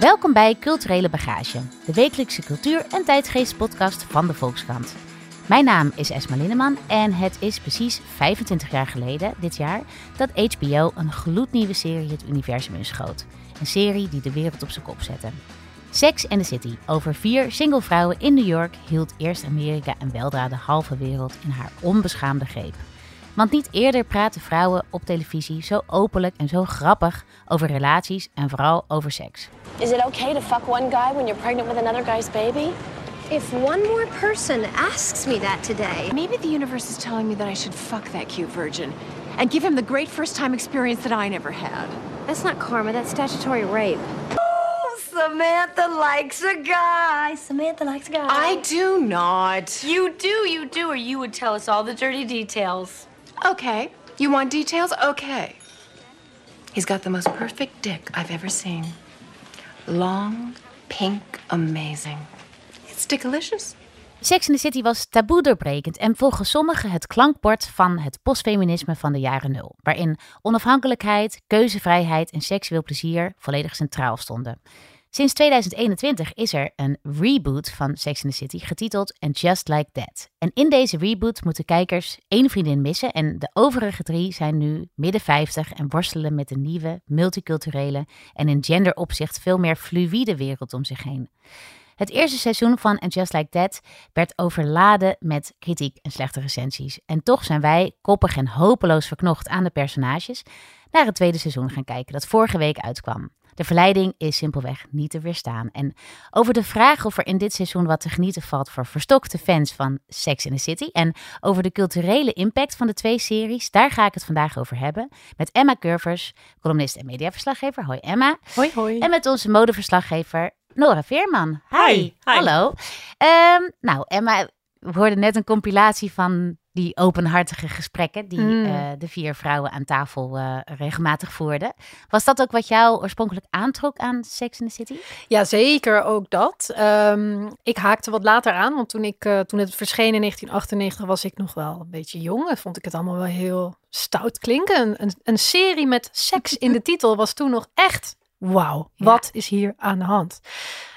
Welkom bij Culturele Bagage, de wekelijkse cultuur- en tijdgeestpodcast van de Volkskrant. Mijn naam is Esma Linneman en het is precies 25 jaar geleden, dit jaar, dat HBO een gloednieuwe serie het universum inschoot. Een serie die de wereld op zijn kop zette. Sex and the City over vier single vrouwen in New York hield eerst Amerika en weldra de halve wereld in haar onbeschaamde greep. Want niet eerder praten vrouwen op televisie zo openlijk en zo grappig over relaties en vooral over seks. Is it okay to fuck one guy when you're pregnant with another guy's baby? If one more person asks me that today, Maybe the universe is telling me that I should fuck that cute virgin and give him the great first time experience that I never had. that's not karma, that's statutory rape. Oh, Samantha likes a guy. Samantha likes a guy. I do not. You do, you do, or you would tell us all the dirty details. Okay. You want details? Okay. He's got the most perfect dick I've ever seen. Long, pink, amazing. It's dickalicious. Sex in the City was taboe doorbrekend en volgens sommigen het klankbord van het postfeminisme van de jaren nul, waarin onafhankelijkheid, keuzevrijheid en seksueel plezier volledig centraal stonden. Sinds 2021 is er een reboot van Sex in the City getiteld And Just Like That. En in deze reboot moeten kijkers één vriendin missen en de overige drie zijn nu midden 50 en worstelen met een nieuwe, multiculturele en in genderopzicht veel meer fluïde wereld om zich heen. Het eerste seizoen van And Just Like That werd overladen met kritiek en slechte recensies. En toch zijn wij, koppig en hopeloos verknocht aan de personages, naar het tweede seizoen gaan kijken dat vorige week uitkwam. De verleiding is simpelweg niet te weerstaan. En over de vraag of er in dit seizoen wat te genieten valt voor verstokte fans van Sex in the City en over de culturele impact van de twee series, daar ga ik het vandaag over hebben met Emma Curvers, columnist en mediaverslaggever. Hoi Emma. Hoi, hoi. En met onze modeverslaggever Nora Veerman. Hi. Hallo. Ehm, nou, Emma, we hoorden net een compilatie van die openhartige gesprekken die Mm. eh, de vier vrouwen aan tafel eh, regelmatig voerden. Was dat ook wat jou oorspronkelijk aantrok aan Sex in the City? Ja, zeker ook dat. Ehm, ik haakte wat later aan, want toen, ik, eh, toen het verscheen in 1998 was ik nog wel een beetje jong. En vond ik het allemaal wel heel stout klinken. Een, een, een serie met seks in de titel was toen nog echt wauw. Ja. Wat is hier aan de hand?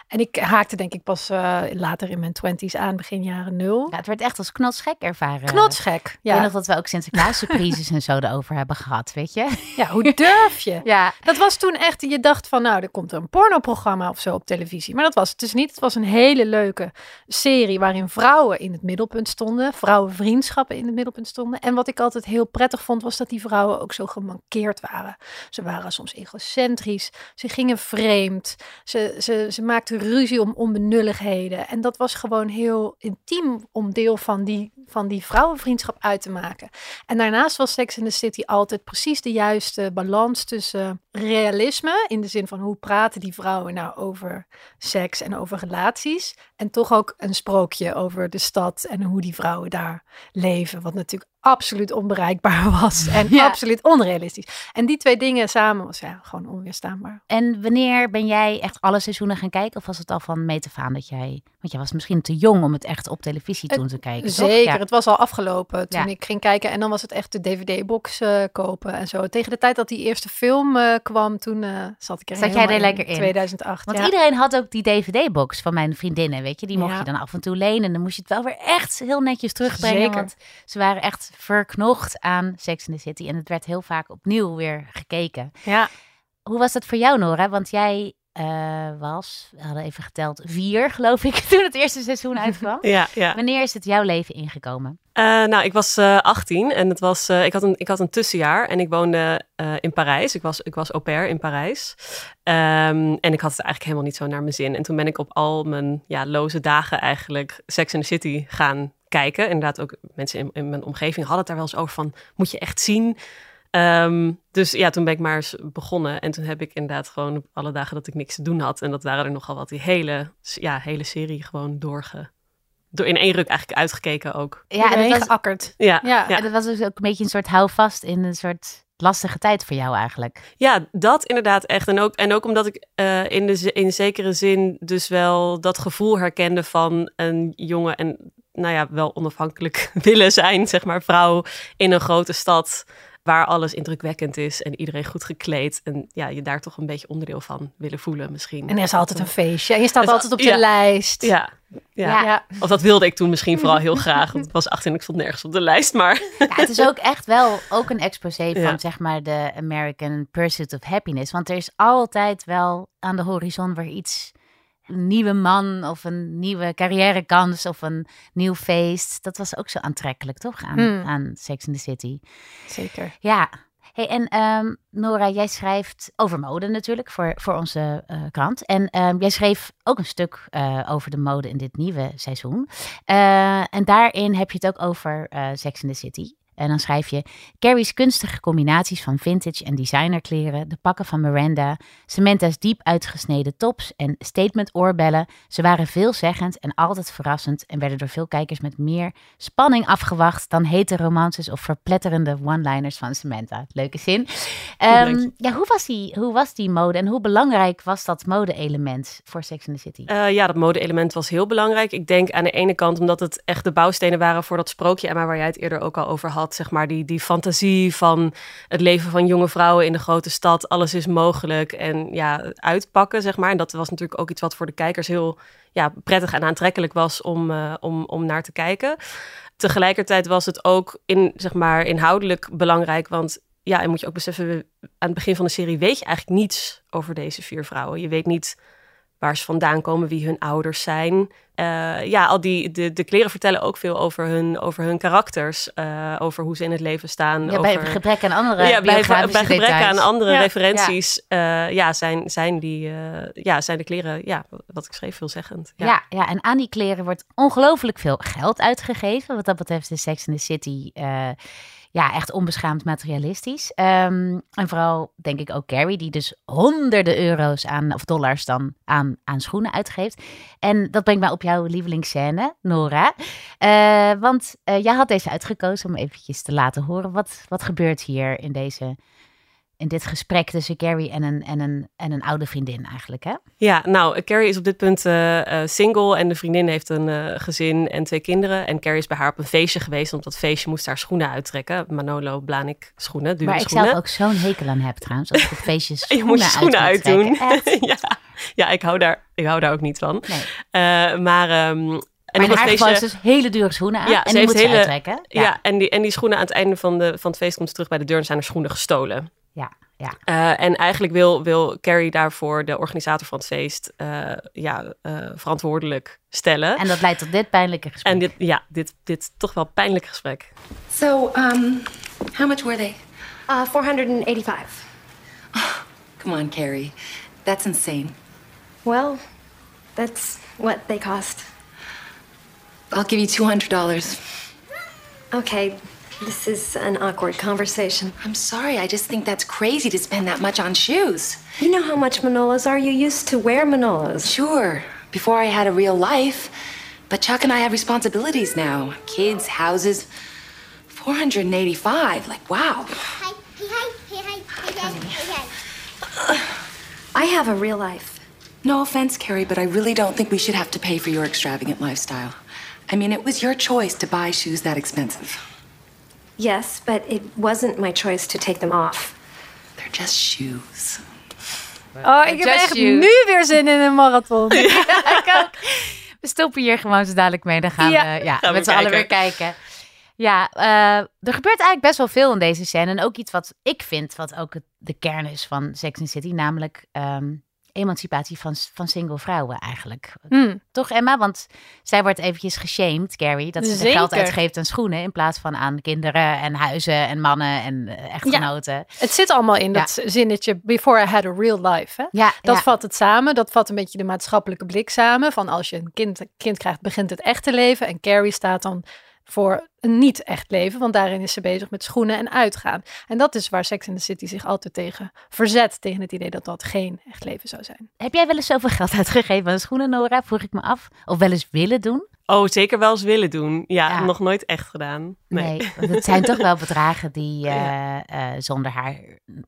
En ik haakte denk ik pas eh, later in mijn twenties aan, begin jaren nul. Ja, het werd echt als knotsgek ervaren. Knotsgek. Ik Ja. nog dat we ook Sinterklaas surprises en zo erover hebben gehad, weet je? ja, hoe durf je? Ja, Dat was toen echt, je dacht van nou, er komt een pornoprogramma of zo op televisie. Maar dat was het dus niet. Het was een hele leuke serie waarin vrouwen in het middelpunt stonden. Vrouwenvriendschappen in het middelpunt stonden. En wat ik altijd heel prettig vond, was dat die vrouwen ook zo gemankeerd waren. Ze waren soms egocentrisch, ze gingen vreemd, ze, ze, ze maakten ruzie om onbenulligheden. En dat was gewoon heel intiem om deel van die, van die vrouwenvriendschap uit te maken. En daarnaast was Sex in the City altijd precies de juiste balans tussen realisme, in de zin van hoe praten die vrouwen nou over seks en over relaties, en toch ook een sprookje over de stad en hoe die vrouwen daar leven, wat natuurlijk absoluut onbereikbaar was en Ja. absoluut onrealistisch. En die twee dingen samen was ja, gewoon onweerstaanbaar. En wanneer ben jij echt alle seizoenen gaan kijken? Of was het al van meet af aan dat jij... Want jij was misschien te jong om het echt op televisie toen te kijken, toch? Zeker, Ja. het was al afgelopen toen Ja. ik ging kijken. En dan was het echt de DVD-box eh, kopen en zo. Tegen de tijd dat die eerste film eh, kwam, toen eh, zat ik er Zat jij er lekker in? 2008, Want iedereen had ook die DVD-box van mijn vriendinnen, weet je. Die mocht je dan af en toe lenen. En dan moest je het wel weer echt heel netjes terugbrengen. Zeker. Want ze waren echt verknocht aan Sex in the City. En het werd heel vaak opnieuw weer gekeken. Ja. Hoe was dat voor jou, Nora? Want jij eh, was, we hadden even geteld, vier, geloof ik, toen het eerste seizoen uitkwam. Ja, ja. Wanneer is het jouw leven ingekomen? Eh, nou, ik was eh 18 en het was, ik, had een, ik had een tussenjaar en ik woonde in Parijs. Ik was, ik was au pair in Parijs. Ehm, en ik had het eigenlijk helemaal niet zo naar mijn zin. En toen ben ik op al mijn ja, loze dagen eigenlijk Sex in the City gaan kijken. Inderdaad, ook mensen in, in mijn omgeving hadden het daar wel eens over van, moet je echt zien? Ehm, dus ja, toen ben ik maar eens begonnen. En toen heb ik inderdaad gewoon op alle dagen dat ik niks te doen had. En dat waren er nogal wat, die hele, ja, hele serie gewoon doorge... Door in één ruk eigenlijk uitgekeken ook. Ja, en dat was, geakkerd. Ja, Ja, ja. en dat was dus ook een beetje een soort houvast in een soort lastige tijd voor jou eigenlijk. Ja, dat inderdaad echt. En ook, en ook omdat ik eh, in, de, in zekere zin dus wel dat gevoel herkende van een jonge en nou ja, wel onafhankelijk willen zijn, zeg maar, vrouw in een grote stad. waar alles indrukwekkend is en iedereen goed gekleed. En ja, je daar toch een beetje onderdeel van willen voelen misschien. En er is altijd een feestje. En je staat altijd op de ja. lijst. Ja, ja. Ja. Of dat wilde ik toen misschien vooral heel graag. Want ik was 18 en ik stond nergens op de lijst. Maar Ja, het is ook echt wel ook een exposé van Ja. zeg maar de American Pursuit of Happiness. Want er is altijd wel aan de horizon weer iets, een nieuwe man of een nieuwe carrièrekans of een nieuw feest. Dat was ook zo aantrekkelijk, toch? Aan, Hmm. aan Sex in the City. Zeker. Ja. Hey, en ehm, Nora, jij schrijft over mode natuurlijk voor, voor onze eh, krant. En ehm, jij schreef ook een stuk eh, over de mode in dit nieuwe seizoen. Eh, en daarin heb je het ook over Sex in the City. En dan schrijf je Carrie's kunstige combinaties van vintage en designerkleren, de pakken van Miranda, Samantha's diep uitgesneden tops en statement oorbellen. Ze waren veelzeggend en altijd verrassend en werden door veel kijkers met meer spanning afgewacht dan hete romances of verpletterende one-liners van Samantha. Leuke zin. Ehm, ja, hoe was, die, hoe was die mode en hoe belangrijk was dat mode-element voor Sex in the City? Eh, ja, dat mode-element was heel belangrijk. Ik denk aan de ene kant omdat het echt de bouwstenen waren voor dat sprookje, Emma, waar jij het eerder ook al over had. Zeg maar die, die fantasie van het leven van jonge vrouwen in de grote stad. Alles is mogelijk en ja, uitpakken, zeg maar. En dat was natuurlijk ook iets wat voor de kijkers heel ja, prettig en aantrekkelijk was om, eh, om, om naar te kijken. Tegelijkertijd was het ook in, zeg maar, inhoudelijk belangrijk, want ja, en moet je ook beseffen, aan het begin van de serie weet je eigenlijk niets over deze vier vrouwen. Je weet niet waar ze vandaan komen, wie hun ouders zijn. Eh, ja, al die, de, de kleren vertellen ook veel over hun, over hun karakters, eh, over hoe ze in het leven staan. ja, bij over... gebrek aan andere ja, bij, bij gebrek details. aan andere Ja, referenties, ja, ja zijn, zijn, die, eh, ja, zijn de kleren, ja, wat ik schreef, veelzeggend. Ja. Ja. En aan die kleren wordt ongelooflijk veel geld uitgegeven. Wat dat betreft is Sex in the City eh, ja, echt onbeschaamd materialistisch. Ehm, en vooral denk ik ook Carrie, die dus honderden euro's aan, of dollars dan aan, aan schoenen uitgeeft. En dat brengt mij op jouw lievelingsscène, Nora. Eh, want eh, jij had deze uitgekozen om eventjes te laten horen. Wat, wat gebeurt hier in deze... In dit gesprek tussen Carrie en een, en, een, en een oude vriendin eigenlijk, hè? Ja, nou, Carrie is op dit punt eh, eh, single en de vriendin heeft een eh, gezin en twee kinderen. En Carrie is bij haar op een feestje geweest, op dat feestje moest haar schoenen uittrekken. Manolo Blahnik schoenen, dure Waar ik schoenen. zelf ook zo'n hekel aan heb trouwens. Als ik op feestjes je moet je schoenen uit uitdoen. ja, ja ik, hou daar, ik hou daar ook niet van. Nee. Maar, ehm, en Maar haar feestje... is dus hele dure schoenen aan. Ja, en ze die moet ze hele- uittrekken. Ja, Ja, en, die, en die schoenen aan het einde van, de, van het feest komt ze terug bij de deur en zijn er schoenen gestolen. Ja, ja. Eh, en eigenlijk wil, wil Carrie daarvoor de organisator van het feest eh, ja, eh, verantwoordelijk stellen. En dat leidt tot dit pijnlijke gesprek. En dit, ja, dit, dit toch wel pijnlijk gesprek. So, um, how much were they? Uh, 485. Come on, Carrie. That's insane. Well, that's what they cost. I'll give you $200. Okay, this is an awkward conversation. I'm sorry, I just think that's crazy to spend that much on shoes. You know how much Manolas are? You used to wear Manolas. Sure, before I had a real life. But Chuck and I have responsibilities now kids, houses. 485, like, wow. Hi, hey, hi, hey, hi, hi, hi. I have a real life. No offense, Carrie, but I really don't think we should have to pay for your extravagant lifestyle. I mean, it was your choice to buy shoes that expensive. Yes, but it wasn't my choice to take them off. They're just shoes. Oh, ik heb Just echt you. nu weer zin in een marathon. ik ook. We stoppen hier gewoon zo dadelijk mee. Dan gaan Ja. we ja, Gaan met z'n allen weer kijken. Ja, eh, er gebeurt eigenlijk best wel veel in deze scène. En ook iets wat ik vind, wat ook de kern is van Sex and the City. Namelijk ehm, emancipatie van, van single vrouwen eigenlijk. Hmm. Toch Emma? Want zij wordt eventjes geshamed, Carrie. Dat ze er Zeker. geld uitgeeft aan schoenen. In plaats van aan kinderen en huizen en mannen en eh, echtgenoten. Het zit allemaal in dat zinnetje before I had a real life. Hè? Ja, Dat ja. vat het samen. Dat vat een beetje de maatschappelijke blik samen. Van als je een kind, kind krijgt, begint het echte leven. En Carrie staat dan voor een niet echt leven. Want daarin is ze bezig met schoenen en uitgaan. En dat is waar Sex in the City zich altijd tegen verzet. Tegen het idee dat dat geen echt leven zou zijn. Heb jij wel eens zoveel geld uitgegeven aan schoenen, Nora? Vroeg ik me af. Of wel eens willen doen? Oh, zeker wel eens willen doen. Ja, Ja. nog nooit echt gedaan. Nee. Nee, want het zijn toch wel bedragen die eh, eh, zonder haar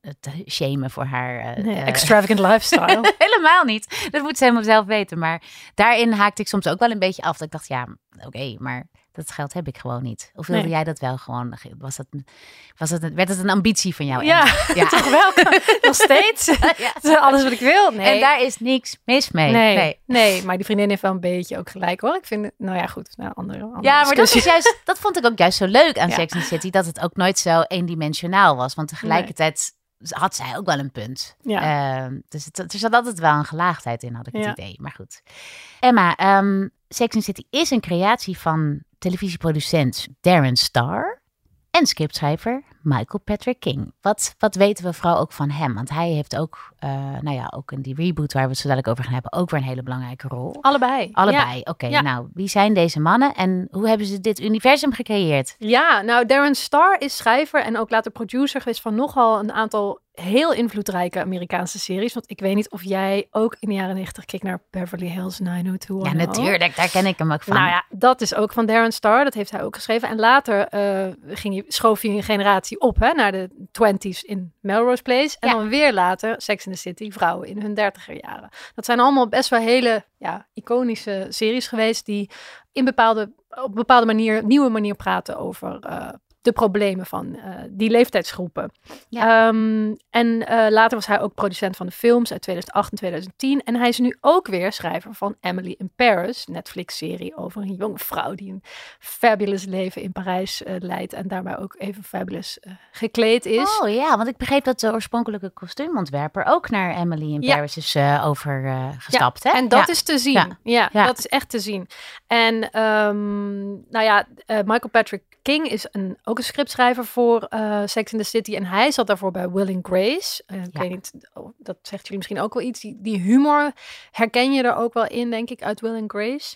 eh, te shamen voor haar. Nee, extravagant lifestyle. helemaal niet. Dat moet ze helemaal zelf weten. Maar daarin haakte ik soms ook wel een beetje af. Dat ik dacht, ja, oké, maar Dat geld heb ik gewoon niet. Of wilde Nee. jij dat wel gewoon? Was dat, was dat, werd het een ambitie van jou? Ja, Emma? toch wel. Nog steeds. Ja. Dat is alles wat ik wil. Nee. En daar is niks mis mee. nee, nee. nee. maar die vriendin heeft wel een beetje ook gelijk hoor. Ik vind het, nou ja, goed. Nou, andere, andere Ja, maar dat, is juist, dat vond ik ook juist zo leuk aan Ja. Sex and City. Dat het ook nooit zo eendimensionaal was. Want tegelijkertijd had zij ook wel een punt. Ja. Ehm, dus het, er zat altijd wel een gelaagdheid in, had ik het Ja. idee. Maar goed. Emma, ehm, Sex and City is een creatie van televisieproducent Darren Star en scriptschrijver Michael Patrick King. Wat, wat weten we vooral ook van hem? Want hij heeft ook, eh, nou ja, ook in die reboot waar we het zo dadelijk over gaan hebben, ook weer een hele belangrijke rol. Allebei. Allebei. Ja. Oké, Ja. nou, wie zijn deze mannen en hoe hebben ze dit universum gecreëerd? Ja, nou Darren Star is schrijver en ook later producer geweest van nogal een aantal heel invloedrijke Amerikaanse series. Want ik weet niet of jij ook in de jaren 90 keek naar Beverly Hills 90210. Ja, natuurlijk, daar ken ik hem ook van. Nou ja, dat is ook van Darren Star. Dat heeft hij ook geschreven. En later eh, ging schoof hij een generatie op hè, naar de 20s in Melrose Place. En Ja. dan weer later Sex in the City, vrouwen in hun dertiger jaren. Dat zijn allemaal best wel hele ja, iconische series geweest die in bepaalde, op een bepaalde manier, nieuwe manier praten over eh, de problemen van eh, die leeftijdsgroepen. Ja. Ehm, en eh, later was hij ook producent van de films uit 2008 en 2010. En hij is nu ook weer schrijver van Emily in Paris, Netflix-serie over een jonge vrouw die een fabulous leven in Parijs eh, leidt en daarbij ook even fabulous gekleed is. Oh ja, want ik begreep dat de oorspronkelijke kostuumontwerper ook naar Emily in Ja. Paris is overgestapt. hè? En dat Ja. is te zien. Ja. Ja, Ja. dat is echt te zien. En ehm, nou ja, Michael Patrick King is een, ook een scriptschrijver voor eh, Sex in the City. En hij zat daarvoor bij Will and Grace. Eh, ik weet niet, oh, dat zegt jullie misschien ook wel iets. Die, die humor herken je er ook wel in, denk ik, uit Will and Grace.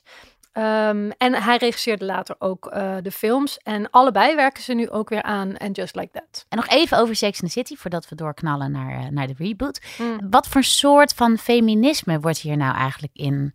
Ehm, en hij regisseerde later ook eh, de films. En allebei werken ze nu ook weer aan And Just Like That. En nog even over Sex and the City, voordat we doorknallen naar, naar de reboot. Mm. Wat voor soort van feminisme wordt hier nou eigenlijk in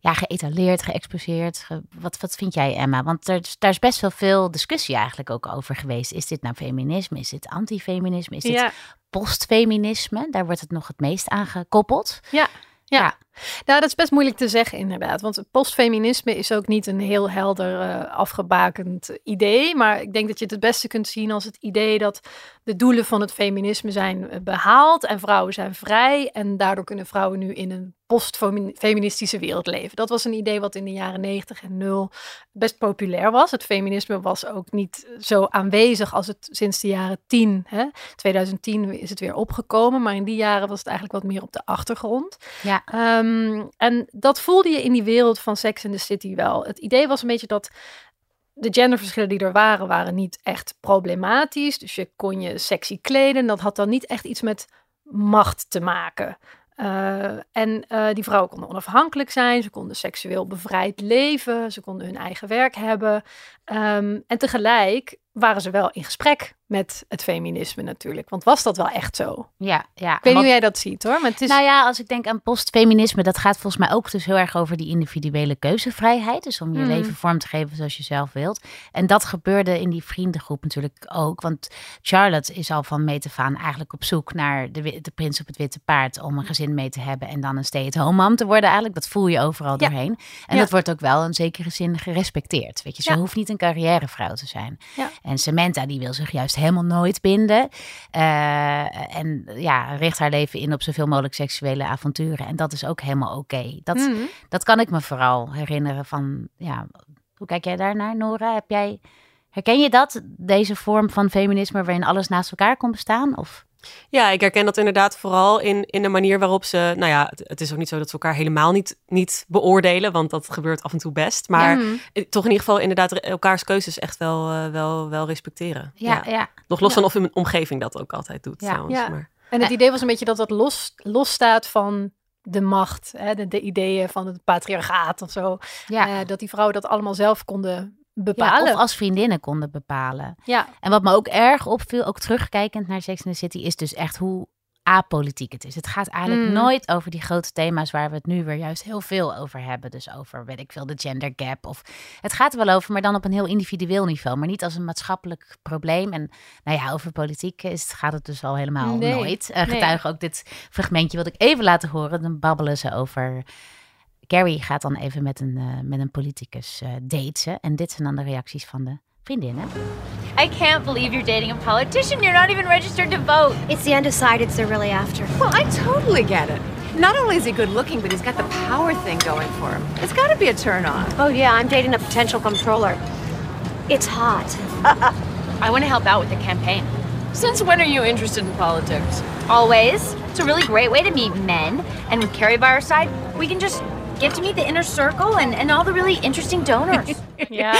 ja, geëtaleerd, geëxposeerd? Ge- wat, wat vind jij, Emma? Want er, daar is best wel veel discussie eigenlijk ook over geweest. Is dit nou feminisme? Is dit antifeminisme? Is dit Ja. postfeminisme? Daar wordt het nog het meest aan gekoppeld. Ja. Ja. Ja. Nou dat is best moeilijk te zeggen inderdaad. Want postfeminisme is ook niet een heel helder eh, afgebakend idee. Maar ik denk dat je het het beste kunt zien als het idee dat de doelen van het feminisme zijn eh, behaald. En vrouwen zijn vrij. En daardoor kunnen vrouwen nu in een postfeministische wereld leven. Dat was een idee wat in de jaren 90 en 0 best populair was. Het feminisme was ook niet zo aanwezig als het sinds de jaren 10. Hè? 2010 is het weer opgekomen. Maar in die jaren was het eigenlijk wat meer op de achtergrond. Ja. Ehm, en dat voelde je in die wereld van Sex in the City wel. Het idee was een beetje dat de genderverschillen die er waren, waren niet echt problematisch. Dus je kon je sexy kleden. Dat had dan niet echt iets met macht te maken. Eh, en eh, die vrouwen konden onafhankelijk zijn. Ze konden seksueel bevrijd leven. Ze konden hun eigen werk hebben. Ehm, en tegelijk waren ze wel in gesprek met het feminisme natuurlijk. Want was dat wel echt zo? Ja, ja. Ik weet niet Want- hoe jij dat ziet hoor. Maar het is... Nou ja, als ik denk aan postfeminisme, dat gaat volgens mij ook dus heel erg over die individuele keuzevrijheid. Dus om je Mhm. leven vorm te geven zoals je zelf wilt. En dat gebeurde in die vriendengroep natuurlijk ook. Want Charlotte is al van meet af aan eigenlijk op zoek naar de, de prins op het witte paard. Om een gezin mee te hebben en dan een stay-at-home mom te worden eigenlijk. Dat voel je overal Ja. doorheen. En Ja. dat wordt ook wel in zekere zin gerespecteerd. Weet je, ze Ja. hoeft niet een carrièrevrouw te zijn. En Samantha die wil zich juist helemaal nooit binden. Eh, en ja, richt haar leven in op zoveel mogelijk seksuele avonturen. En dat is ook helemaal oké. Dat, Mhm. dat kan ik me vooral herinneren van, ja, hoe kijk jij daarnaar, Nora? Heb jij, herken je dat, deze vorm van feminisme waarin alles naast elkaar kon bestaan? Of? Ja, ik herken dat inderdaad vooral in, in de manier waarop ze... Nou ja, het, het is ook niet zo dat ze elkaar helemaal niet, niet beoordelen, want dat gebeurt af en toe best. Maar eh, toch in ieder geval inderdaad elkaars keuzes echt wel, eh, wel, wel respecteren. Ja, ja. Nog los van of hun omgeving dat ook altijd doet Ja. trouwens. Ja. Maar, En het idee was een beetje dat dat los, los staat van de macht, hè, de, de ideeën van het patriarchaat of zo. Ja. Eh, dat die vrouwen dat allemaal zelf konden Ja, of als vriendinnen konden bepalen. Ja, En wat me ook erg opviel, ook terugkijkend naar Sex and the City, is dus echt hoe apolitiek het is. Het gaat eigenlijk Mm. nooit over die grote thema's waar we het nu weer juist heel veel over hebben. Dus over, weet ik veel, de gender gap. Of het gaat er wel over, maar dan op een heel individueel niveau. Maar niet als een maatschappelijk probleem. En nou ja, over politiek is, gaat het dus al helemaal Nee, nooit. Uh, nee. getuige ook dit fragmentje wat ik even laten horen. Dan babbelen ze over Carrie gaat dan even met een, eh, met een politicus uh, daten. En dit zijn dan de reacties van de vriendinnen. I can't believe you're dating a politician. You're not even registered to vote. It's the undecideds they're really after. Well, I totally get it. Not only is he good looking, but he's got the power thing going for him. It's got to be a turn on. Oh, yeah, I'm dating a potential controller. It's hot. I want to help out with the campaign. Since when are you interested in politics? Always. It's a really great way to meet men. And with Carrie by our side, we can just get to meet the inner circle and, and all the really interesting donors. Ja.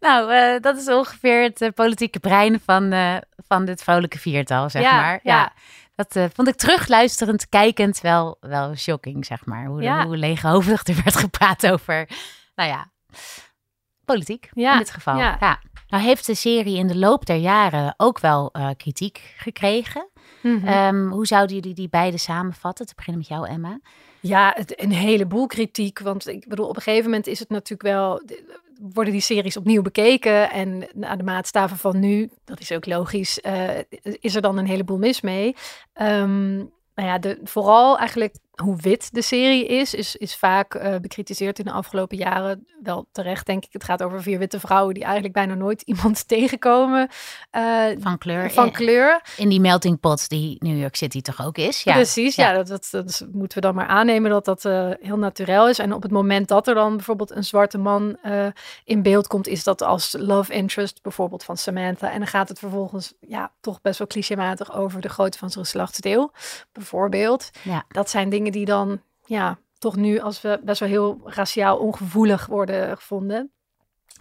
Nou, eh, dat is ongeveer het eh, politieke brein van, eh, van dit vrolijke viertal, zeg Ja, maar. ja. Dat eh, vond ik terugluisterend, kijkend wel, wel shocking, zeg maar. Hoe, Ja. hoe leeghoofdig er werd gepraat over, nou ja, politiek Ja, in dit geval. ja. Ja. Nou heeft de serie in de loop der jaren ook wel eh, kritiek gekregen. Ehm, hoe zouden jullie die beide samenvatten? Te beginnen met jou, Emma. Ja, een heleboel kritiek. Want ik bedoel, op een gegeven moment is het natuurlijk wel. Worden die series opnieuw bekeken. En naar de maatstaven van nu, dat is ook logisch, eh, is er dan een heleboel mis mee. Ehm, nou ja, de, vooral eigenlijk hoe wit de serie is, is, is vaak eh, bekritiseerd in de afgelopen jaren. Wel terecht, denk ik. Het gaat over vier witte vrouwen die eigenlijk bijna nooit iemand tegenkomen. eh, Van kleur. van in, kleur. in die melting pot die New York City toch ook is. Ja. Precies, ja, dat, dat, moeten we dan maar aannemen dat dat eh, heel natuurlijk is. En op het moment dat er dan bijvoorbeeld een zwarte man eh, in beeld komt, is dat als love interest bijvoorbeeld van Samantha. En dan gaat het vervolgens ja, toch best wel clichématig over de grootte van zijn geslachtsdeel, bijvoorbeeld. Ja. Dat zijn dingen die dan, ja, toch nu als we best wel heel raciaal ongevoelig worden gevonden.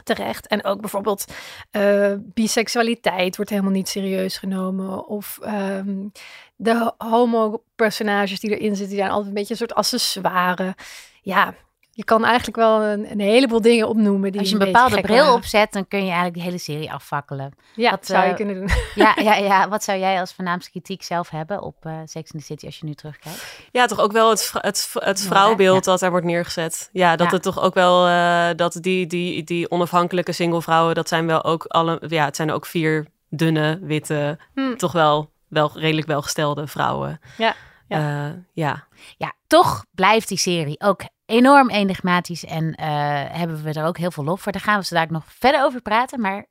Terecht. En ook bijvoorbeeld eh, biseksualiteit wordt helemaal niet serieus genomen. Of ehm, de homo-personages die erin zitten, die zijn altijd een beetje een soort accessoire. Ja, je kan eigenlijk wel een, een heleboel dingen opnoemen. Die Als je een bepaalde gek bril waren. opzet, dan kun je eigenlijk de hele serie afvakkelen. Ja, Wat, dat zou je eh, kunnen doen. Ja, ja, ja. Wat zou jij als voornaamste kritiek zelf hebben op eh, Sex in the City als je nu terugkijkt? Ja, toch ook wel het, het, het vrouwbeeld dat daar wordt neergezet. Ja, dat Ja. het toch ook wel eh, dat die, die, die onafhankelijke single vrouwen, dat zijn wel ook alle, ja, het zijn ook vier dunne, witte, Hm. toch wel, wel redelijk welgestelde vrouwen. Ja, ja. ja. Ja, toch blijft die serie ook enorm enigmatisch en eh, hebben we er ook heel veel lof voor. Daar gaan we zo nog verder over praten, maar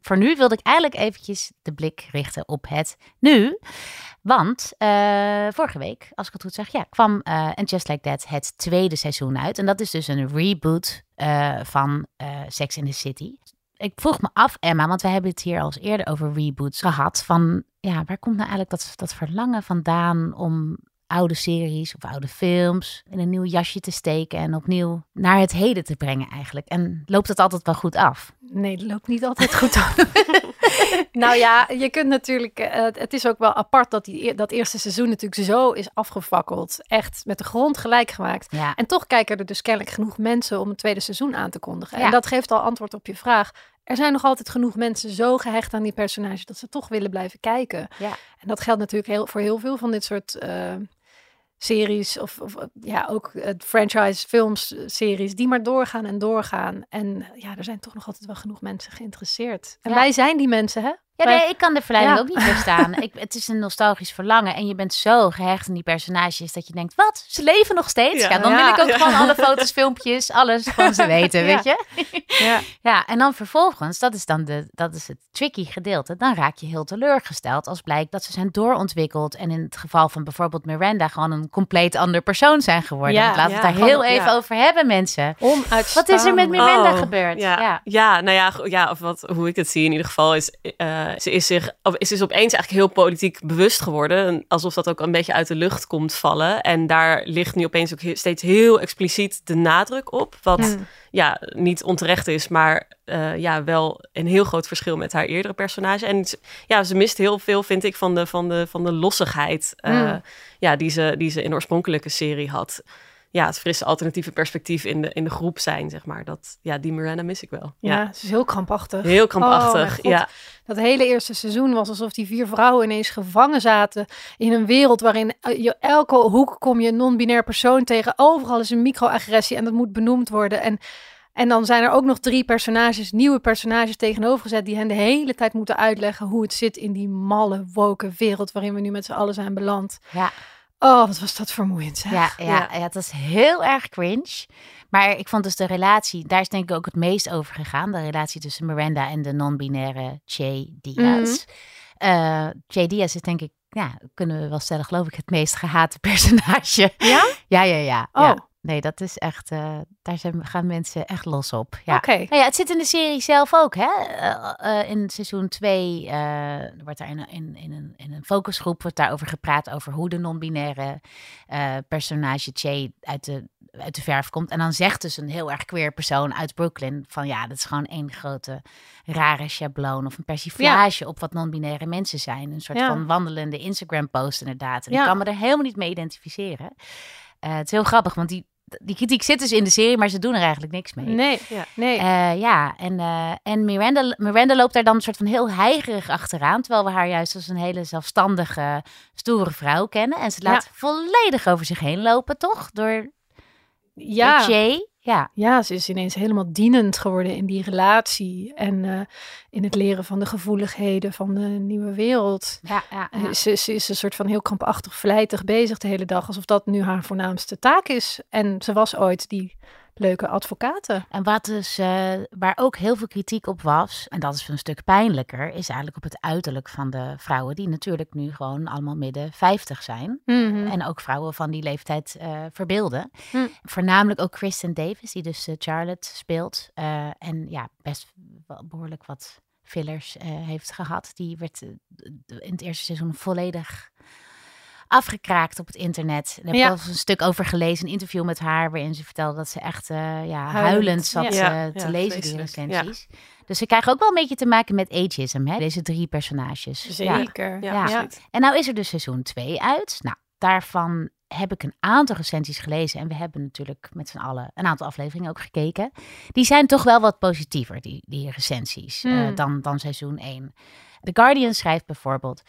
voor nu wilde ik eigenlijk eventjes de blik richten op het nu. Want eh, vorige week, als ik het goed zeg, ja, kwam eh And Just Like That het tweede seizoen uit. En dat is dus een reboot van Sex in the City. Ik vroeg me af, Emma, want we hebben het hier al eens eerder over reboots gehad. Van ja, waar komt nou eigenlijk dat, dat verlangen vandaan om oude series of oude films in een nieuw jasje te steken en opnieuw naar het heden te brengen eigenlijk? En loopt het altijd wel goed af? Nee, dat loopt niet altijd goed af. nou ja, je kunt natuurlijk. eh, het- het is ook wel apart dat die, dat eerste seizoen natuurlijk zo is afgefakkeld. Echt met de grond gelijk gemaakt. Ja. En toch kijken er dus kennelijk genoeg mensen om een tweede seizoen aan te kondigen. Ja. En dat geeft al antwoord op je vraag. Er zijn nog altijd genoeg mensen zo gehecht aan die personages dat ze toch willen blijven kijken. Ja. En dat geldt natuurlijk heel, voor heel veel van dit soort eh, series of, of ja, ook eh, franchise films, eh, series die maar doorgaan en doorgaan. En ja, er zijn toch nog altijd wel genoeg mensen geïnteresseerd. En Ja. wij zijn die mensen, hè? Ja, nee, ik kan de verleiding Ja. ook niet verstaan. ik, het is een nostalgisch verlangen en je bent zo gehecht aan die personages dat je denkt, wat? Ze leven nog steeds? Ja, Ja. dan wil ik ook gewoon alle foto's, filmpjes, alles van ze weten, weet je? Ja. Ja, en dan vervolgens, dat is dan de, dat is het tricky gedeelte, dan raak je heel teleurgesteld als blijkt dat ze zijn doorontwikkeld en in het geval van bijvoorbeeld Miranda gewoon een compleet ander persoon zijn geworden. Ja, laten we het daar gewoon- heel even over hebben, mensen. Wat is er met Miranda Oh, gebeurd? Ja, Ja. nou ja, ja, of wat, hoe ik het zie in ieder geval is, ze is zich, of, ze is opeens eigenlijk heel politiek bewust geworden, En alsof dat ook een beetje uit de lucht komt vallen. En daar ligt nu opeens ook he- steeds heel expliciet de nadruk op, wat Hmm. ja, niet onterecht is, maar eh, ja, wel een heel groot verschil met haar eerdere personage. En ze- ja, ze mist heel veel, vind ik, van de, van de, van de lossigheid eh, Mm. ja, die, ze, die ze in de oorspronkelijke serie had. Ja, het frisse alternatieve perspectief in de, in de groep zijn, zeg maar. Dat, ja, die Miranda mis ik wel. Ja, Ja, ze is heel krampachtig. heel Oh, krampachtig. God. ja. Dat hele eerste seizoen was alsof die vier vrouwen ineens gevangen zaten in een wereld waarin eh, je elke hoek kom je een non-binair persoon tegen. Overal is een microagressie en dat moet benoemd worden. En, en dan zijn er ook nog drie personages, nieuwe personages tegenover gezet die hen de hele tijd moeten uitleggen hoe het zit in die malle, woke wereld waarin we nu met z'n allen zijn beland. Ja. Oh, wat was dat vermoeiend. zeg. Ja, ja, ja. het was heel erg cringe. Maar ik vond dus de relatie, daar is denk ik ook het meest over gegaan. De relatie tussen Miranda en de non-binaire Che Diaz. Eh, Che Diaz is denk ik, ja, kunnen we wel stellen, geloof ik, het meest gehate personage. Ja? Ja, ja, ja. Oh. ja. Nee, dat is echt, eh, daar zijn, gaan mensen echt los op. Ja. Oké. Nou ja, het zit in de serie zelf ook, hè? Eh, eh, in seizoen 2 wordt daar in, een- in, in, een, in een focusgroep wordt daarover gepraat over hoe de non-binaire personage Che uit de, uit de verf komt. En dan zegt dus een heel erg queer persoon uit Brooklyn van ja, dat is gewoon één grote rare schabloon of een persiflage op wat non-binaire mensen zijn. Een soort Ja. van wandelende Instagram-post inderdaad. En Ja. ik kan me er helemaal niet mee identificeren. Het is heel grappig, want die, die kritiek zit dus in de serie, maar ze doen er eigenlijk niks mee. Nee, Ja. nee. Eh, ja, en, eh, en Miranda, Miranda loopt daar dan een soort van heel heigerig achteraan. Terwijl we haar juist als een hele zelfstandige, stoere vrouw kennen. En ze laat volledig over zich heen lopen, toch? Door, ja. door Jay. Ja, Ja, ze is ineens helemaal dienend geworden in die relatie. En eh, in het leren van de gevoeligheden van de nieuwe wereld. ja, ja. Eh, ja. Ze, ze is een soort van heel krampachtig vlijtig bezig de hele dag. Alsof dat nu haar voornaamste taak is. En ze was ooit die leuke advocate. En wat dus, eh, waar ook heel veel kritiek op was, en dat is een stuk pijnlijker, is eigenlijk op het uiterlijk van de vrouwen, die natuurlijk nu gewoon allemaal midden 50 zijn. En ook vrouwen van die leeftijd eh, verbeelden. Hm. Voornamelijk ook Kristen Davis, die dus eh, Charlotte speelt. En ja, best wel behoorlijk wat fillers heeft gehad. Die werd in het eerste seizoen volledig afgekraakt op het internet. Daar heb ik Ja. al eens een stuk over gelezen, een interview met haar, waarin ze vertelde dat ze echt eh, ja, huilend, Huilend, zat ja. eh, te Ja, lezen, die recensies. Dus ze krijgen ook wel een beetje te maken met ageism, hè? deze drie personages. Ja. Zeker. Ja. En nou is er dus seizoen 2 uit. Nou, daarvan heb ik een aantal recensies gelezen. En we hebben natuurlijk met z'n allen een aantal afleveringen ook gekeken. Die zijn toch wel wat positiever, die, die recensies, eh, Hmm. dan, dan seizoen 1. The Guardian schrijft bijvoorbeeld...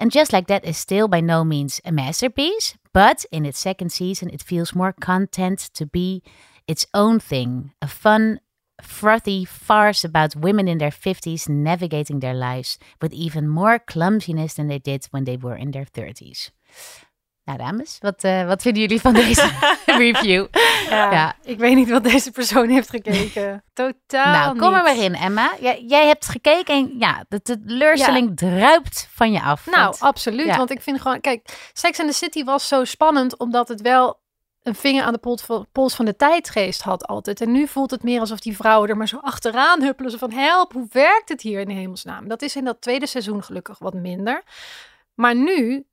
And Just Like That is still by no means a masterpiece. But in its second season it feels more content to be its own thing. A fun, frothy farce about women in their 50s navigating their lives with even more clumsiness than they did when they were in their 30s. Nou, dames, wat, eh, wat vinden jullie van deze review? Ja. Ja. Ik weet niet wat deze persoon heeft gekeken. Totaal nou, kom er maar in, Emma. Jij, jij hebt gekeken en ja, de teleurstelling druipt van je af. Nou, Want- absoluut. ja. Want ik vind gewoon, kijk, Sex and the City was zo spannend omdat het wel een vinger aan de pols van, pols van de tijdgeest had altijd. En nu voelt het meer alsof die vrouwen er maar zo achteraan huppelen. Zo van, help, hoe werkt het hier in de hemelsnaam? Dat is in dat tweede seizoen gelukkig wat minder. Maar nu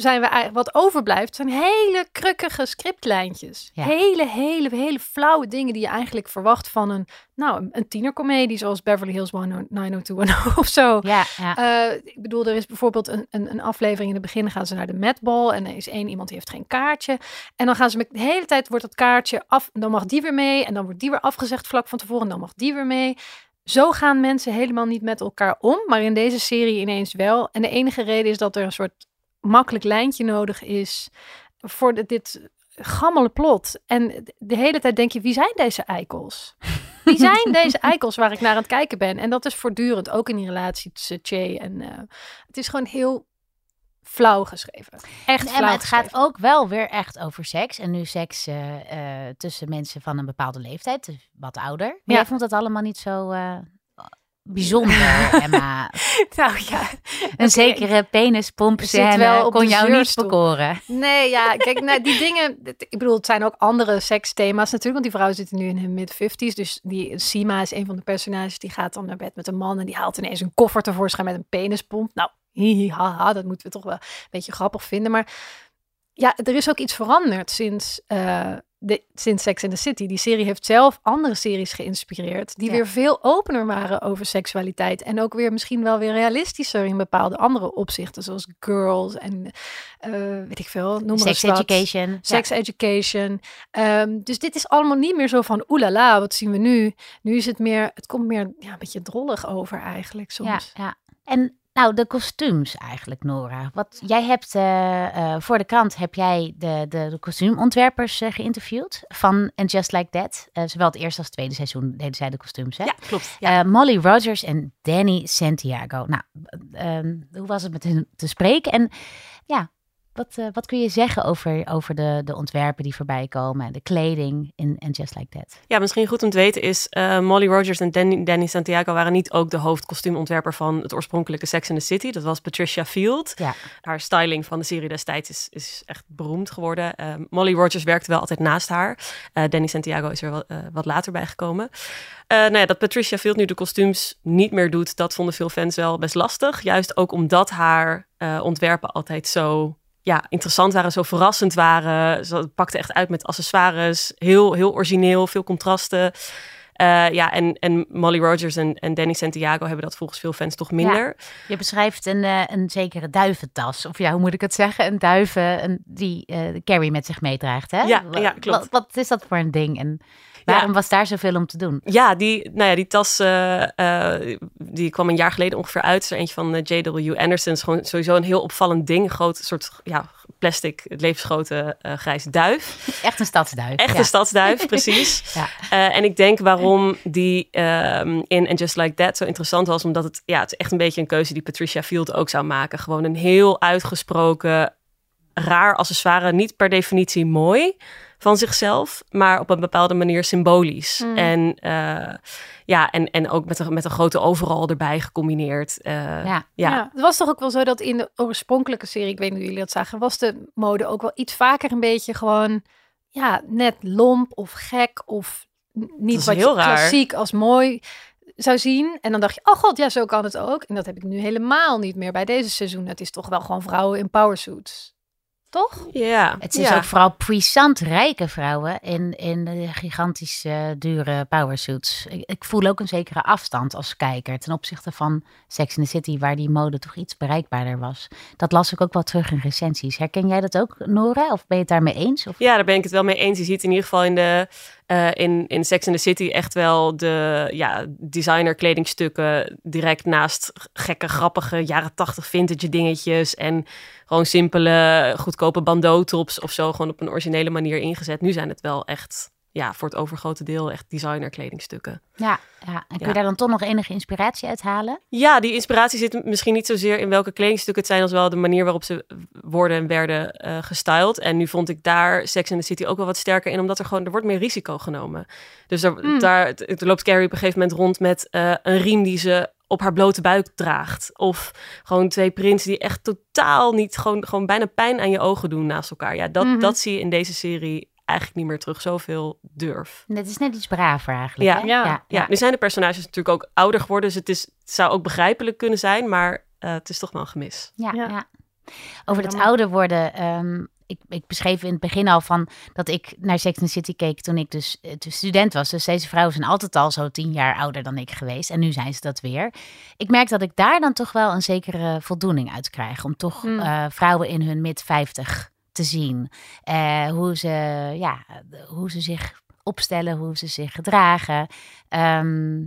zijn we eigenlijk, wat overblijft, zijn hele krukkige scriptlijntjes. Ja. Hele, hele, hele flauwe dingen die je eigenlijk verwacht van een, nou, een, tienercomedie zoals Beverly Hills 90210 of zo. Ja, ja. Eh, ik bedoel, er is bijvoorbeeld een, een, een aflevering in het begin gaan ze naar de Metball en er is één iemand die heeft geen kaartje. En dan gaan ze met de hele tijd wordt dat kaartje af, dan mag die weer mee en dan wordt die weer afgezegd vlak van tevoren en dan mag die weer mee. Zo gaan mensen helemaal niet met elkaar om, maar in deze serie ineens wel. En de enige reden is dat er een soort makkelijk lijntje nodig is voor de- dit gammele plot. En de hele tijd denk je, wie zijn deze eikels? Wie zijn deze eikels waar ik naar aan het kijken ben? En dat is voortdurend, ook in die relatie tussen Che en... eh, het is gewoon heel flauw geschreven. Echt Nee, flauw maar het gaat ook wel weer echt over seks. En nu seks eh, eh, tussen mensen van een bepaalde leeftijd, dus wat ouder. Maar Ja. jij vond dat allemaal niet zo bijzonder, Emma. Nou ja, Een zekere penispomp Er zit wel op kon jou niet bekoren. Nee, ja, kijk, nou, die dingen. Ik bedoel, het zijn ook andere seksthema's natuurlijk. Want die vrouw zit nu in hun mid-50s. Dus die Sima is een van de personages. Die gaat dan naar bed met een man. En die haalt ineens een koffer tevoorschijn met een penispomp. Nou, hihi, haha, dat moeten we toch wel een beetje grappig vinden. Maar ja, er is ook iets veranderd sinds, eh, de, sinds Sex and the City. Die serie heeft zelf andere series geïnspireerd. Die Ja. weer veel opener waren over seksualiteit. En ook weer misschien wel weer realistischer in bepaalde andere opzichten. Zoals Girls en eh, weet ik veel. Noem maar Sex education. Sex education. Ehm, dus dit is allemaal niet meer zo van oelala, wat zien we nu? Nu is het meer, het komt meer ja, een beetje drollig over eigenlijk Ja, soms. ja. En nou, de kostuums eigenlijk, Nora. Wat jij hebt eh, eh, voor de krant heb jij de, de, de kostuumontwerpers eh, geïnterviewd van And Just Like That. Zowel het eerste als het tweede seizoen deden zij de kostuums, hè? Ja, klopt. Ja. Molly Rogers en Danny Santiago. Nou, ehm, hoe was het met hen te spreken? En ja, wat, eh, wat kun je zeggen over, over de, de ontwerpen die voorbij komen en de kleding in en Just Like That? Ja, misschien goed om te weten is eh, Molly Rogers en Danny, Danny Santiago waren niet ook de hoofdkostuumontwerper van het oorspronkelijke Sex in the City. Dat was Patricia Field. Ja. Haar styling van de serie destijds is, is echt beroemd geworden. Eh, Molly Rogers werkte wel altijd naast haar. Danny Santiago is er wel, wat later bij gekomen. Nou ja, dat Patricia Field nu de kostuums niet meer doet, dat vonden veel fans wel best lastig. Juist ook omdat haar ontwerpen altijd zo ja, interessant waren, zo verrassend waren. Ze pakte echt uit met accessoires. Heel, heel origineel, veel contrasten. Eh, ja, en, en Molly Rogers en, en Danny Santiago hebben dat volgens veel fans toch minder. Je beschrijft een, eh, een zekere duiventas. Of ja, hoe moet ik het zeggen? Een duiven een, die eh, Carrie met zich meedraagt, hè? Ja, ja, klopt. Wat, wat is dat voor een ding? En waarom was daar zoveel om te doen? Ja, die, nou ja, die tas eh, eh, die kwam een jaar geleden ongeveer uit. Er eentje van eh, J.W. Anderson. is gewoon sowieso een heel opvallend ding. Een groot soort ja, plastic, levensgrote eh grijze duif. Echt een stadsduif. Echt ja. een stadsduif, precies. Ja. En ik denk waarom die ehm, in And Just Like That zo interessant was, omdat het, ja, het is echt een beetje een keuze die Patricia Field ook zou maken. Gewoon een heel uitgesproken, raar accessoire, niet per definitie mooi van zichzelf, maar op een bepaalde manier symbolisch. Mm. En, eh, ja, en, en ook met een, met een grote overal erbij gecombineerd. Eh, Ja. ja. het was toch ook wel zo dat in de oorspronkelijke serie, ik weet niet hoe jullie dat zagen, was de mode ook wel iets vaker een beetje gewoon, ja, net lomp of gek of niet wat heel je raar. klassiek als mooi zou zien. En dan dacht je, oh god, ja, zo kan het ook. En dat heb ik nu helemaal niet meer bij deze seizoen. Het is toch wel gewoon vrouwen in powersuits. Toch? Ja. Het is ja. ook vooral puissant rijke vrouwen in, in de gigantische dure powersuits. Ik, ik voel ook een zekere afstand als kijker ten opzichte van Sex in the City, waar die mode toch iets bereikbaarder was. Dat las ik ook wel terug in recensies. Herken jij dat ook, Nora? Of ben je het daarmee eens? Of? Ja, daar ben ik het wel mee eens. Je ziet in ieder geval in de eh, in, in Sex in the City echt wel de ja, designer kledingstukken direct naast gekke, grappige jaren tachtig vintage dingetjes en gewoon simpele, goedkope bandeau-tops of zo gewoon op een originele manier ingezet. Nu zijn het wel echt, ja, voor het overgrote deel echt designer kledingstukken. Ja, ja. En kun je Ja. daar dan toch nog enige inspiratie uit halen? Ja, die inspiratie zit misschien niet zozeer in welke kledingstukken het zijn, als wel de manier waarop ze worden en werden eh gestyled. En nu vond ik daar Sex in the City ook wel wat sterker in, omdat er gewoon er wordt meer risico genomen. Dus er, Mm. daar loopt Carrie op een gegeven moment rond met eh, een riem die ze op haar blote buik draagt. Of gewoon twee prints die echt totaal niet, gewoon, gewoon bijna pijn aan je ogen doen naast elkaar. Ja, dat, Mhm. dat zie je in deze serie eigenlijk niet meer terug. Zoveel durf. Het is net iets braver eigenlijk. Ja, hè? ja, Ja, nu zijn de personages natuurlijk ook ouder geworden. Dus het, is, het zou ook begrijpelijk kunnen zijn, maar eh, het is toch wel een gemis. Ja, Ja. ja. Over het ouder worden. ehm, ik, ik beschreef in het begin al van dat ik naar Sex and City keek toen ik dus, eh, student was. Dus deze vrouwen zijn altijd al zo tien jaar ouder dan ik geweest. En nu zijn ze dat weer. Ik merk dat ik daar dan toch wel een zekere voldoening uit krijg. Om toch Hmm. eh, vrouwen in hun mid 50 te zien. Eh, hoe, ze, ja, hoe ze zich opstellen, hoe ze zich gedragen. Ehm,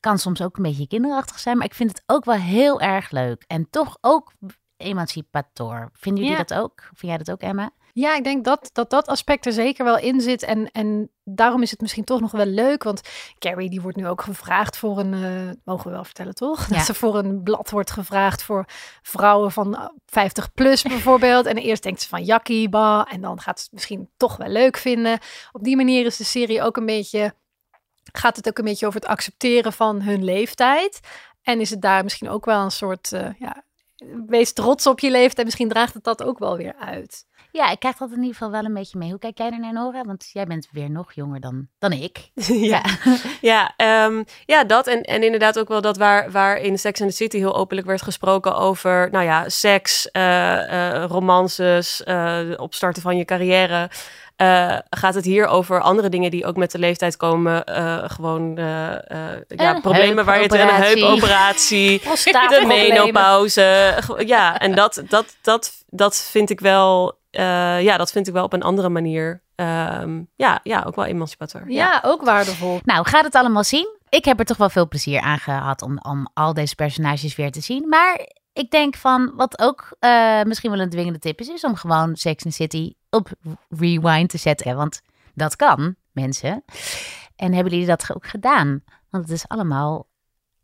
kan soms ook een beetje kinderachtig zijn, maar ik vind het ook wel heel erg leuk. En toch ook emancipator. Vinden jullie Ja. dat ook? Vind jij dat ook, Emma? Ja, ik denk dat dat, dat aspect er zeker wel in zit. En, en daarom is het misschien toch nog wel leuk. Want Carrie die wordt nu ook gevraagd voor een... eh, mogen we wel vertellen, toch? Ja. Dat ze voor een blad wordt gevraagd voor vrouwen van eh, 50 plus bijvoorbeeld. en eerst denkt ze van jakkie, bah. En dan gaat ze het misschien toch wel leuk vinden. Op die manier is de serie ook een beetje... Gaat het ook een beetje over het accepteren van hun leeftijd. En is het daar misschien ook wel een soort... eh, ja, wees trots op je leeftijd. Misschien draagt het dat ook wel weer uit. Ja, ik krijg dat in ieder geval wel een beetje mee. Hoe kijk jij er naar, Nora? Want jij bent weer nog jonger dan, dan ik. ja, ja, ehm, ja, dat. En, en inderdaad ook wel dat waar, waar in Sex and the City heel openlijk werd gesproken over, nou ja, seks, eh, romances, eh, opstarten van je carrière. Eh, gaat het hier over andere dingen die ook met de leeftijd komen. eh, gewoon eh, ja, problemen waar je het een heupoperatie. de menopauze. Ja, en dat, dat, dat, dat vind ik wel. eh, ja, dat vind ik wel op een andere manier. ehm, ja, ja, ook wel emancipator. Ja, ook waardevol. Nou, gaat het allemaal zien? Ik heb er toch wel veel plezier aan gehad om, om al deze personages weer te zien. Maar ik denk van, wat ook eh, misschien wel een dwingende tip is, is om gewoon Sex and the City op rewind te zetten. Want dat kan, mensen. En hebben jullie dat ook gedaan? Want het is allemaal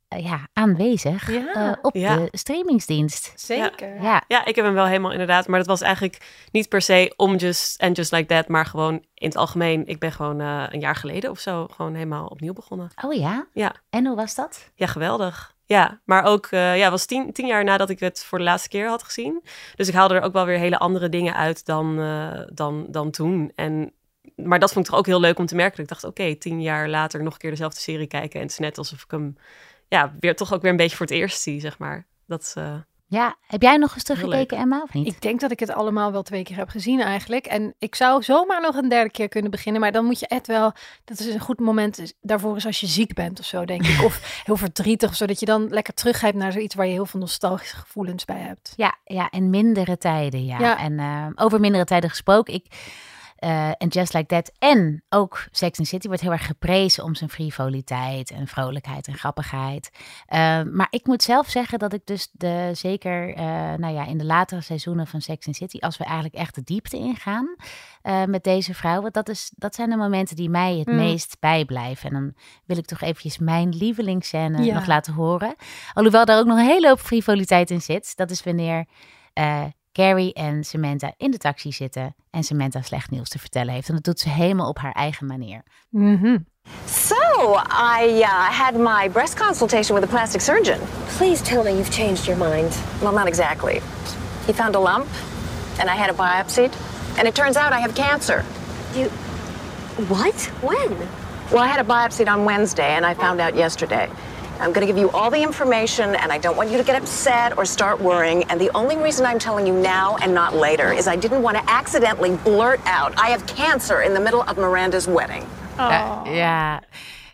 eh, ja, aanwezig Ja. eh, op Ja. de streamingsdienst. Zeker. Ja, Ja, ik heb hem wel helemaal inderdaad. Maar dat was eigenlijk niet per se om Just and Just Like That. Maar gewoon in het algemeen. Ik ben gewoon eh, een jaar geleden of zo gewoon helemaal opnieuw begonnen. oh ja. Ja. En hoe was dat? Ja, geweldig. Ja, maar ook, eh ja, was tien, tien jaar nadat ik het voor de laatste keer had gezien. Dus ik haalde er ook wel weer hele andere dingen uit dan, eh, dan, dan toen. En, maar dat vond ik toch ook heel leuk om te merken. Ik dacht, oké, tien jaar later nog een keer dezelfde serie kijken. En het is net alsof ik hem, ja, weer toch ook weer een beetje voor het eerst zie, zeg maar. Dat eh, Ja, heb jij nog eens teruggekeken, Emma, of niet? Ik denk dat ik het allemaal wel twee keer heb gezien eigenlijk. En ik zou zomaar nog een derde keer kunnen beginnen. Maar dan moet je echt wel... Dat is een goed moment daarvoor is als je ziek bent of zo, denk ik. Of heel verdrietig of zo. Dat je dan lekker teruggrijpt naar zoiets waar je heel veel nostalgische gevoelens bij hebt. Ja, ja, en mindere tijden, ja. Ja. En eh, over mindere tijden gesproken, ik... eh, En Just Like That en ook Sex and the City wordt heel erg geprezen om zijn frivoliteit en vrolijkheid en grappigheid. Eh, maar ik moet zelf zeggen dat ik dus de, zeker eh, nou ja, in de latere seizoenen van Sex and the City, als we eigenlijk echt de diepte ingaan eh, met deze vrouwen, dat, is, dat zijn de momenten die mij het Mm. meest bijblijven. En dan wil ik toch eventjes mijn lievelingsscène Ja. nog laten horen. Alhoewel daar ook nog een hele hoop frivoliteit in zit. Dat is wanneer Carrie en Samantha in de taxi zitten en Samantha slecht nieuws te vertellen heeft. En dat doet ze helemaal op haar eigen manier. Mhm. So, I uh, had my breast consultation with a plastic surgeon. Please tell me you've changed your mind. Well, not exactly. He found a lump, and I had it biopsied, and it turns out I have cancer. You. What? When? Well, I had it biopsied on Wednesday, and I found out yesterday. I'm going to give you all the information, and I don't want you to get upset or start worrying. And the only reason I'm telling you now and not later is I didn't want to accidentally blurt out I have cancer in the middle of Miranda's wedding. Ja, ja.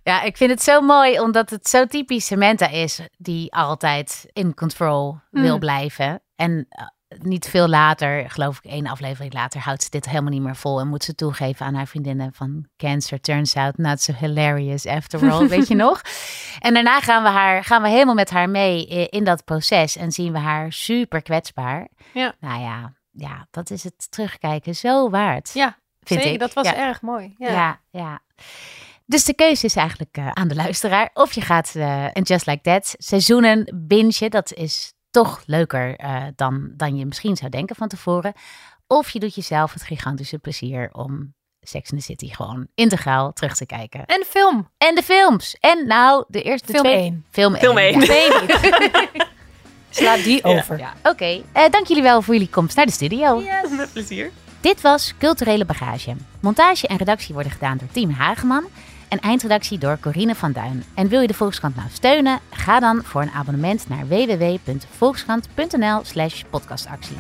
ja, ik vind het zo mooi omdat het zo typisch Samantha is die altijd in control wil Mm. blijven. En eh, niet veel later, geloof ik één aflevering later, houdt ze dit helemaal niet meer vol en moet ze toegeven aan haar vriendinnen van cancer turns out not so hilarious after all, weet je nog? En daarna gaan we, haar, gaan we helemaal met haar mee i- in dat proces en zien we haar super kwetsbaar. Ja. Nou ja, ja, dat is het terugkijken zo waard. Ja, Vind zeker. ik. Dat was Ja. erg mooi. Ja. Ja, ja. Dus de keuze is eigenlijk eh, aan de luisteraar. Of je gaat eh en Just Like That seizoenen bingen. Dat is toch leuker eh, dan, dan je misschien zou denken van tevoren. Of je doet jezelf het gigantische plezier om Sex in the City gewoon integraal terug te kijken. En film. En de films. En nou, de eerste de Film twee... één. Film 1. Film één. Nee, niet. Sla die over. Ja, Oké, Eh, dank jullie wel voor jullie komst naar de studio. met plezier. Dit was Culturele Bagage. Montage en redactie worden gedaan door Team Hageman en eindredactie door Corine van Duin. En wil je de Volkskrant nou steunen? Ga dan voor een abonnement naar www.volkskrant.nl slash podcastactie.